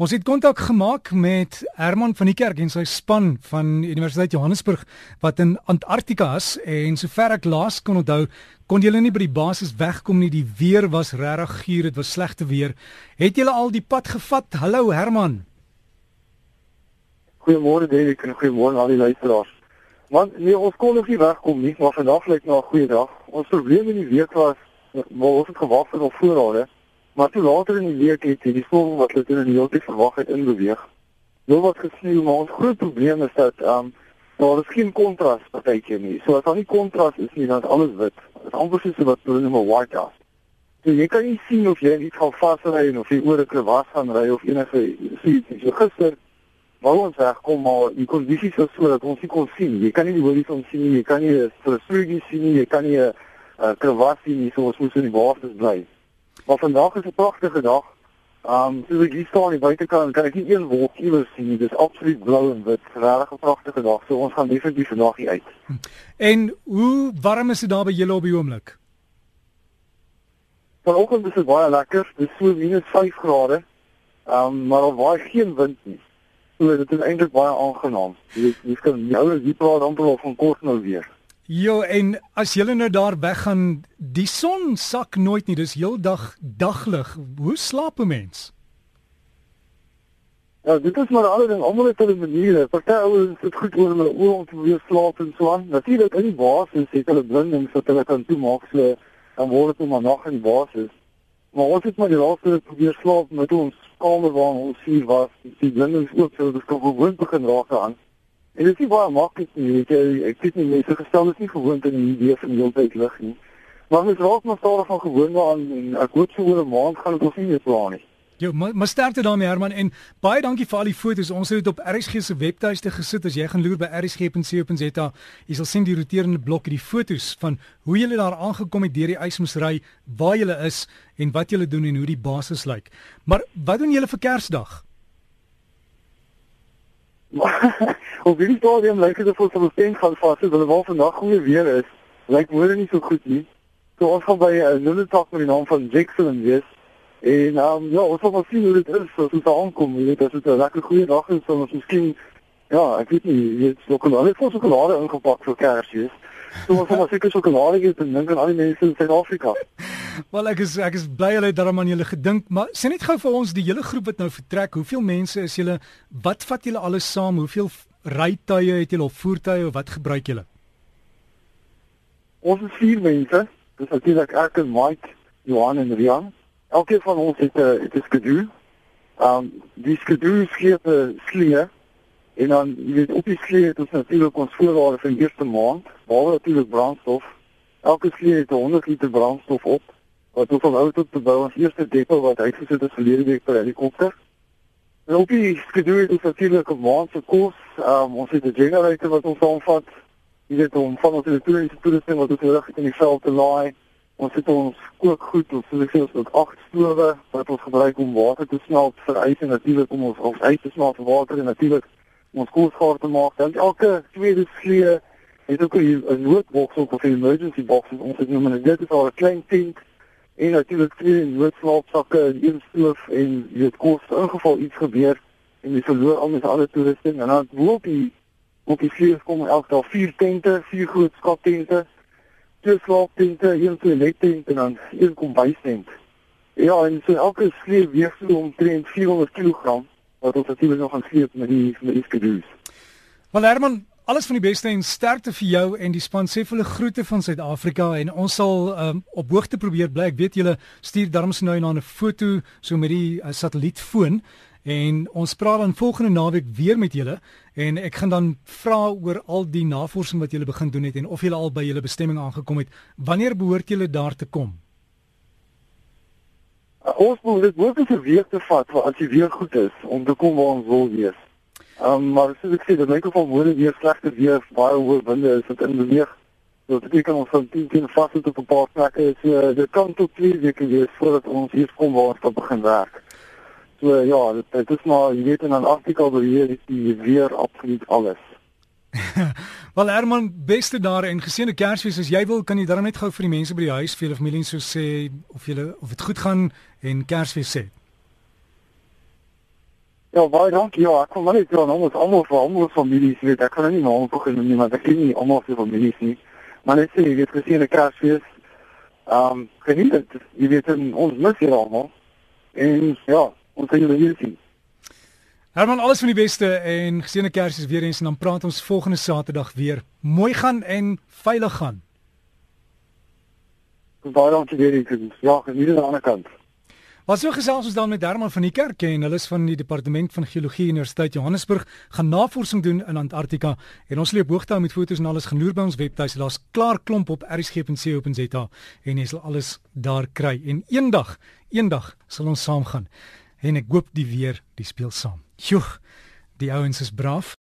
Ons het kontak gemaak met Herman van die Kerk en sy span van Universiteit Johannesburg wat in Antarktika is en sover ek laas kon onthou, kon julle nie by die basis wegkom nie. Die weer was regtig guur, dit was slegte weer. Het julle al die pad gevat? Hallo Herman. Goeiemôre Derek en goeiemôre al die luisteraars. Man, nee, ons kon nog nie wegkom nie, maar vandag lyk na 'n goeie dag. Ons probleem in die week was maar ons het gewag vir ons voorrade. Maar toe later in die week het hierdie vol wat hulle toe in die heeltyd verwag het inbeweeg. Nou wat gesien, maar ons groot probleem is dat ehm um, daar is geen kontras partytjie nie. So as daar nie kontras is nie, dan is alles wit. Dit is amper soos wat hulle noem 'n white house. So jy kan nie sien of jy net gaan vasry of jy oor 'n krewas gaan ry of enige iets nie. So gister wou ons wegkom maar die kondisies was so dat ons nie kon sien. Jy kan nie die horison sien nie, jy kan nie 'n strokie sien nie, jy kan nie 'n krewas sien nie, so ons moes in die water bly. Maar vandag is 'n pragtige dag. Ehm um, soos ek hier staan aan die buitekant kan ek nie een wolk iewers sien nie. Dis absoluut blou en wit. Regtig 'n pragtige dag. So ons gaan definitief vandag hier uit. Hm. En hoe warm is dit daar by julle op die oomblik? Vanoggend is dit baie lekker. Dis so minus 5 grade. Ehm um, maar daar waai geen wind nie. So dit is eintlik baie aangenaam. Jy jy kan nou as jy praat amper al van kort nou weer. Jo en as julle nou daar weggaan, die son sak nooit nie, dis heeldag daglig. Hoe slaap 'n mens? Ja, dit is maar alle ding almal het hulle maniere. Party ouens sit goed oor hulle oë om te probeer slaap en so aan. Natuurlik in die basis het hulle blindings wat hulle kan toemaak so dan word dit nou maar nag in die basis. Maar ons het maar die laaste probeer slaap met ons kamer waar ons hier was. Die blindings oop sodat dit kon gewoon begin raak aan. En dit is nie baie maklik nie. Ek ek weet nie mense gestel is nie gewoond aan die idee van heeltyd lig nie. Maar mens raak maar stadig van gewoond daaraan en ek hoop so oor 'n maand gaan dit of nie weer pla nie. Jo, maar, maar sterkte daarmee Herman en baie dankie vir al die foto's. Ons het dit op RSG se webtuiste gesit. As jy gaan loer by rsg.co.za, jy sal sien die roterende blok het die foto's van hoe jy daar aangekom het deur die ysmoesry, waar jy is en wat jy doen en hoe die basis lyk. Maar wat doen julle vir Kersdag? Op hierdie stadium lyk dit asof ons teen gaan vassit, want waar vandag goeie weer is, lyk môre nie so goed nie. So ons gaan by eh, 'n uh, tak met die naam van Jackson wees. En um, ja, ons gaan maar sien hoe dit is as ons aankom. Jy weet, as dit 'n lekker goeie dag is, dan ons miskien ja, ek weet nie, jy weet, sjokolade, ons het sjokolade ingepak vir Kersfees. So ons gaan maar seker sjokolade eet en dink aan al die mense in Suid-Afrika. Wel ek is ek is bly hulle het daaraan aan julle gedink, maar sê net gou vir ons die hele groep wat nou vertrek, hoeveel mense is julle? Wat vat julle alles saam? Hoeveel rytuie het julle of voertuie of wat gebruik julle? Ons is vier mense. Dis natuurlik ek en Mike, Johan en Rian. Elkeen van ons het 'n het 'n skedule. Ehm um, die skedule gee 'n slee en dan jy weet op die slee het ons natuurlik ons voorrade vir die eerste maand, behalwe natuurlik brandstof. Elke slee het 100 liter brandstof op wat ons onthou tot te bou ons eerste depo wat uitgesit is verlede week per helikopter. Loopie skedoe is natuurlik 'n maand se kos. Um, ons het 'n generator wat ons aanvat. Jy weet om van ons elektroniese toerusting wat ons nodig het in die veld te laai. Ons het ons kookgoed, ons seleksie ook agt stowe wat ons gebruik om water te smelt vir ys en natuurlik om ons ons ys te smelt vir water en natuurlik om ons koelskaar te maak. Dan elke tweede slee het ook 'n noodboks ook of 'n emergency box. Ons het nou maar net dit is al 'n klein tent en natuurlik twee noodslaapsakke en een stoof en jy weet kos in geval iets gebeur en jy verloor al met alle toerusting en dan loop jy op die vleuels kom elke dag vier tente, vier groot skaptente, twee slaaptente, een toilettent en dan een kombuistent. Ja, en so elke sleep weeg so omtrent 400 kg wat ons natuurlik nog aan sleep met die met die skedules. Wel Herman, Alles van die beste en sterkte vir jou en die span sê hulle groete van Suid-Afrika en ons sal um, op hoogte probeer bly. Ek weet julle stuur darms nou na 'n foto so met die uh, satellietfoon en ons praat dan volgende naweek weer met julle en ek gaan dan vra oor al die navorsing wat julle begin doen het en of julle al by julle bestemming aangekom het. Wanneer behoort julle daar te kom? Uh, ons moet dit moontlik 'n week te vat, want as die weer goed is om te kom waar ons wil wees. Um, maar soos ek sê, dit lyk of al woon weer slegte weer, baie hoë winde is wat inbeweeg. Dit beteken ons gaan teen teen vassit op 'n paar plekke. So dit kan tot 2 weke wees voordat ons hier kom waar ons begin werk. So ja, dit, dit is maar jy weet in 'n artikel beweer is die weer absoluut alles. Wel Herman, beste daar en geseënde Kersfees. As jy wil, kan jy darm net gou vir die mense by die huis, vir julle familie so sê of julle of dit goed gaan en Kersfees sê. Ja, baie dankie. Ja, ek kom maar net dan ons almal vir almal families weet. Ek kan nie maar onvoeg in nie, maar ek ken nie almal se families nie. Maar net sê jy het gesien 'n Kersfees. Ehm, um, geniet dit. Jy weet ons mis hier almal. En ja, ons sien julle hier sien. Herman, alles van die beste en geseënde Kersfees weer eens en dan praat ons volgende Saterdag weer. Mooi gaan en veilig gaan. Baie dankie weer eens. Ja, geniet aan die ander kant. Wat so gesels ons dan met Herman van die Kerk en hulle is van die departement van geologie Universiteit Johannesburg gaan navorsing doen in Antarktika en ons loop hoogte met fotos en alles genoeg by ons webtuis daar's klaar klomp op rsg.co.za en jy sal alles daar kry en eendag eendag sal ons saam gaan en ek hoop die weer die speel saam. Joe, die ouens is braaf.